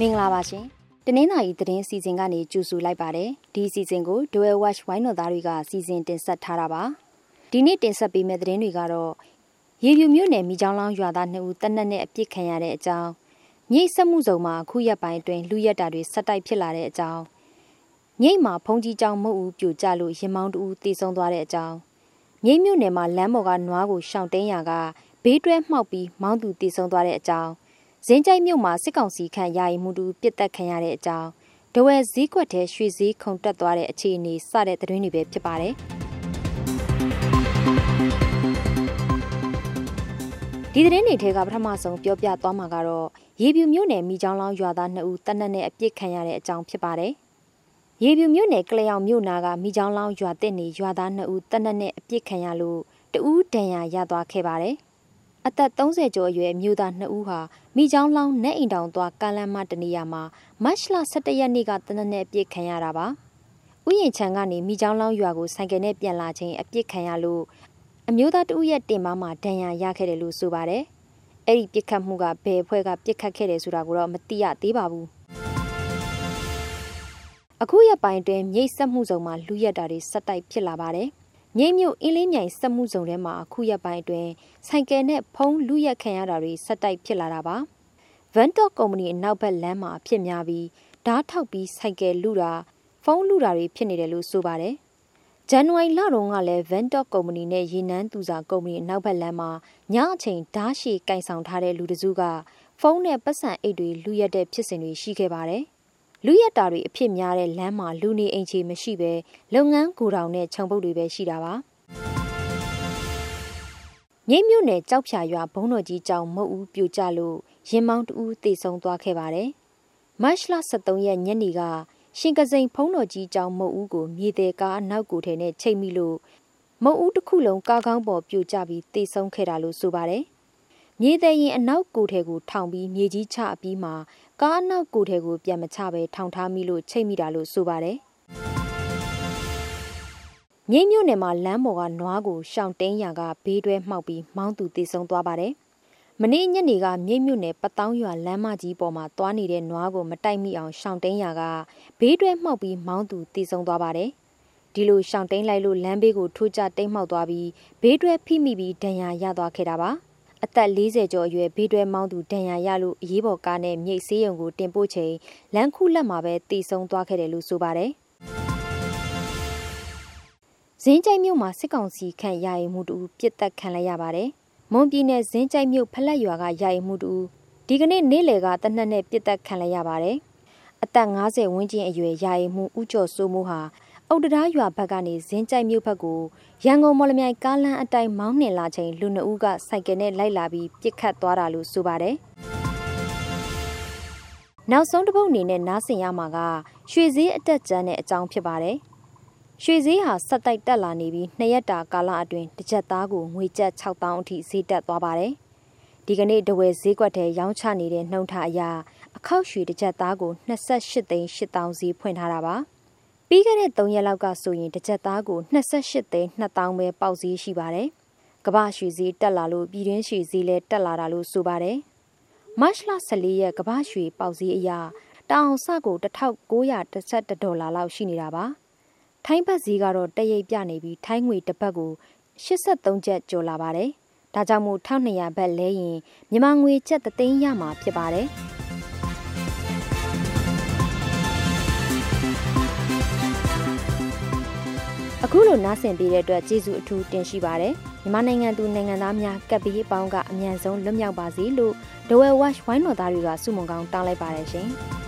မင်္ဂလာပါရှင်။တနင်္သာရီသတင်းစီစဉ်ကနေကြိုဆိုလိုက်ပါတယ်။ဒီစီစဉ်ကို Dual Watch ဝိုင်းတော်သားတွေကစီစဉ်တင်ဆက်ထားတာပါ။ဒီနေ့တင်ဆက်ပေးမယ့်သတင်းတွေကတော့ရေပြူမြို့နယ်မိချောင်းလောင်းရွာသား2ဦးတနက်နဲ့အပြစ်ခံရတဲ့အကြောင်း မြိတ်ဆက်မှုစုံမှာအခုရက်ပိုင်းအတွင်းလူရက်တာတွေဆက်တိုက်ဖြစ်လာတဲ့အကြောင်းမြိတ်မှာဖုန်ကြီးကျောင်းမုတ်ဦးပြိုကျလို့ရင်မောင်းတူတေဆုံးသွားတဲ့အကြောင်းမြိတ်မြို့နယ်မှာလမ်းပေါ်ကနွားကိုရှောင်တင်းရာကဘေးတွဲမှောက်ပြီးမောင်းသူတေဆုံးသွားတဲ့အကြောင်းဇင်းကြိုက်မြို့မှာစစ်ကောင်စီခန့်ယာယီမှုတူပြစ်တက်ခံရတဲ့အကြောင်းဒဝဲဈေးကွက်ထဲရွှေဈေးခုန်တက်သွားတဲ့အခြေအနေစတဲ့သတင်းတွေပဲဖြစ်ပါတယ် ဒီသတင်းတွေထဲကပထမဆုံးပြောပြသွားမှာကတော့ရေပြူမြို့နယ်မိချောင်းလောင်းရွာသား2ဦးတနက်နဲ့အပြစ်ခံရတဲ့အကြောင်းဖြစ်ပါတယ်ရေပြူမြို့နယ်ကလျောင်မြို့နာကမိချောင်းလောင်းရွာတက်နေရွာသား2ဦးတနက်နဲ့အပြစ်ခံရလို့တဦးဒဏ်ရာရသွားခဲ့ပါတယ်။အသက်30ကျော်အရွယ်မြို့သား2ဦးဟာမိချောင်းလောင်းနဲ့အိမ်တောင်သွားကမ်းလမ်းမတနေရာမှာမတ်လ17ရက်နေ့ကတနက်နေ့အပြစ်ခံရတာပါ။ဥယျာဉ်ချံကနေမိချောင်းလောင်းရွာကိုဆိုင်ကယ်နဲ့ပြန်လာချိန်အပြစ်ခံရလို့ အမျိုးသားတဦးရဲ့တင်မမှာဒဏ်ရာရခဲ့တယ်လို့ဆိုပါတယ်။အဲ့ဒီပြစ်ခတ်မှုကဘယ်အဖွဲ့ကပြစ်ခတ်ခဲ့တယ်ဆိုတာကိုတော့မသိရသေးပါဘူး။အခုရက်ပိုင်းတွင်မြိတ်ဆက်မှုစုံမှာလူရက်တာတွေစက်တိုက်ဖြစ်လာပါတယ်။မြိတ်မြို့အင်းလေးမြိုင်စက်မှုဇုံထဲမှာအခုရက်ပိုင်းအတွင်းဆိုင်ကယ်နဲ့ဖုံးလူရက်ခံရတာတွေဆက်တိုက်ဖြစ်လာတာပါ။ Ventok ကုမ္ပဏီအနောက်ဘက်လမ်းမှာဖြစ်များပြီးဓားထောက်ပြီးဆိုင်ကယ်လူတာဖုံးလူတာတွေဖြစ်နေတယ်လို့ဆိုပါတယ်။ ဇန်နဝါရီလတုန်းကလည်း Ventok ကုမ္ပဏီနဲ့ရေနန်းသူစာကုမ္ပဏီအနောက်ဘက်လမ်းမှာညအချိန်ဓားရှည်ကင်ဆောင်ထားတဲ့လူတစုကဖုံးနဲ့ပတ်စံအိတ်တွေလူရက်တဲ့ဖြစ်စဉ်တွေရှိခဲ့ပါတယ်။လူရက်တာတွေအဖြစ်များတဲ့လမ်းမှာလူနေအိမ်ခြေမရှိဘဲလုပ်ငန်းကိုတောင်နဲ့ခြုံပုတ်တွေပဲရှိတာပါမြိတ်မြို့နယ်ကြောက်ဖြာရွာဘုံတော်ကြီးကျောင်းမုတ်ဦးပြိုကျလို့ရင်မောင်းတူတေဆုံးသွားခဲ့ပါတယ်မတ်လ23ရက်ညနေက ရှင်ကစိန်ဖုံးတော်ကြီးကျောင်းမုတ်ဦးကိုမြေသေးကားအနောက်ကိုထဲနဲ့ချိတ်မိလို့မုတ်ဦးတစ်ခုလုံးကားကောင်းပေါ်ပြိုကျပြီးတေဆုံးခဲ့တာလို့ဆိုပါတယ်မြေသေးရင်အနောက်ကိုထဲကိုထောင်ပြီးမြေကြီးချအပြီးမှာကားနောက်ကိုထဲကိုပြန်မချပဲထောင်ထားမိလို့ချိတ်မိတာလို့ဆိုပါတယ်။မြိတ်မြို့နယ်မှာလမ်းပေါ်ကနွားကိုရှောင်တင်းရာကဘေးတွဲမှောက်ပြီးမောင်းသူတေဆုံးသွားပါတယ်။ မနေ့ညနေကမြိတ်မြို့နယ်ပတောင်းရွာလမ်းမကြီးပေါ်မှာသွားနေတဲ့နွားကိုမတိုက်မိအောင်ရှောင်တင်းရာကဘေးတွဲမှောက်ပြီးမောင်းသူတေဆုံးသွားပါတယ်။ဒီလိုရှောင်တင်းလိုက်လို့လမ်းဘေးကိုထိုးကျတိတ်မှောက်သွားပြီးဘေးတွဲဖိမိပြီးဒဏ်ရာရသွားခဲ့တာပါ။အသက်40ကျော်အရွယ်ဘေးတွဲမောင်းသူဒဏ်ရာရလို့အရေးပေါ်ကားနဲ့မြိတ်ဆေးရုံကိုတင်ပို့ချိန်လမ်းခုလက်မှာပဲတည်ဆုံသွားခဲ့တယ်လို့ဆိုပါတယ်။ဇင်းကြိုက်မြို့မှာစစ်ကောင်စီခန့်ယာယီမှုတူပြစ်တက်ခံလိုက်ရပါတယ်။ မွန်ပြည်နယ်ဇင်းကြိုက်မြို့ဖလက်ရွာကယာယီမှုတူဒီကနေ့နေ့လယ်ကတနက်နဲ့ပြစ်တက်ခံလိုက်ရပါတယ်။အသက်50ဝန်းကျင်အရွယ်ယာယီမှုဦးကျော်စိုးမိုးဟာအုတ်တရားရွာဘက်ကနေဇင်းကြိုက်မြို့ဘက်ကိုရန်ကုန်မော်လမြိုင်ကားလမ်းအတိုင်းမောင်းနှင်လာချိန်လူနှုတ်ကစိုက်ကယ်နဲ့လိုက်လာပြီးပြစ်ခတ်သွားတာလို့ဆိုပါတယ်။နောက်ဆုံးတစ်ပုတ်အနေနဲ့နားဆင်ရမှာကရွှေဈေးအတက်ကျန်းတဲ့အကြောင်းဖြစ်ပါတယ်။ ရွှေဈေးဟာဆက်တိုက်တက်လာနေပြီးနှစ်ရက်တာကာလအတွင်းတစ်ကြက်သားကိုငွေကျပ်6000အထိဈေးတက်သွားပါတယ်။ဒီကနေ့တဝယ်ဈေးကွက်ထဲရောင်းချနေတဲ့နှုံထအရာအခောက်ရွှေတစ်ကြက်သားကို28သိန်း8000ဈေးဖွင့်ထားတာပါ။ပြီးခဲ့တဲ့3ရက်လောက်ကဆိုရင်တစ်ချက်သားကို28သိန်း2000ပဲပေါက်ဈေးရှိပါတယ်။ကမ္ဘာရွှေဈေးတက်လာလို့ပြည်တွင်းရွှေဈေးလည်းတက်လာတာလို့ဆိုပါတယ်။မတ်လ14ရက်ကမ္ဘာရွှေပေါက်ဈေးအရတအောင်စကို1911ဒေါ်လာလောက်ရှိနေတာပါ။ ထိုင်းဘတ်ဈေးကတော့တရိပ်ပြနေပြီးထိုင်းငွေတစ်ပတ်ကို83ကျပ်ကျော်လာပါတယ်။ဒါကြောင့်မို့1200ဘတ်လဲရင်မြန်မာငွေကျပ်3သိန်းရမှာဖြစ်ပါတယ်။အခုလိုနားဆင်ပေးတဲ့အတွက်ကျေးဇူးအထူးတင်ရှိပါတယ်မြန်မာနိုင်ငံသူနိုင်ငံသားများကပ်ပြီးအပေါင်းကအမြန်ဆုံးလွတ်မြောက်ပါစေလို့ The Well Watch ဝိုင်းတော်သားတွေကဆုမွန်ကောင်းတောင်းလိုက်ပါတယ်ရှင်။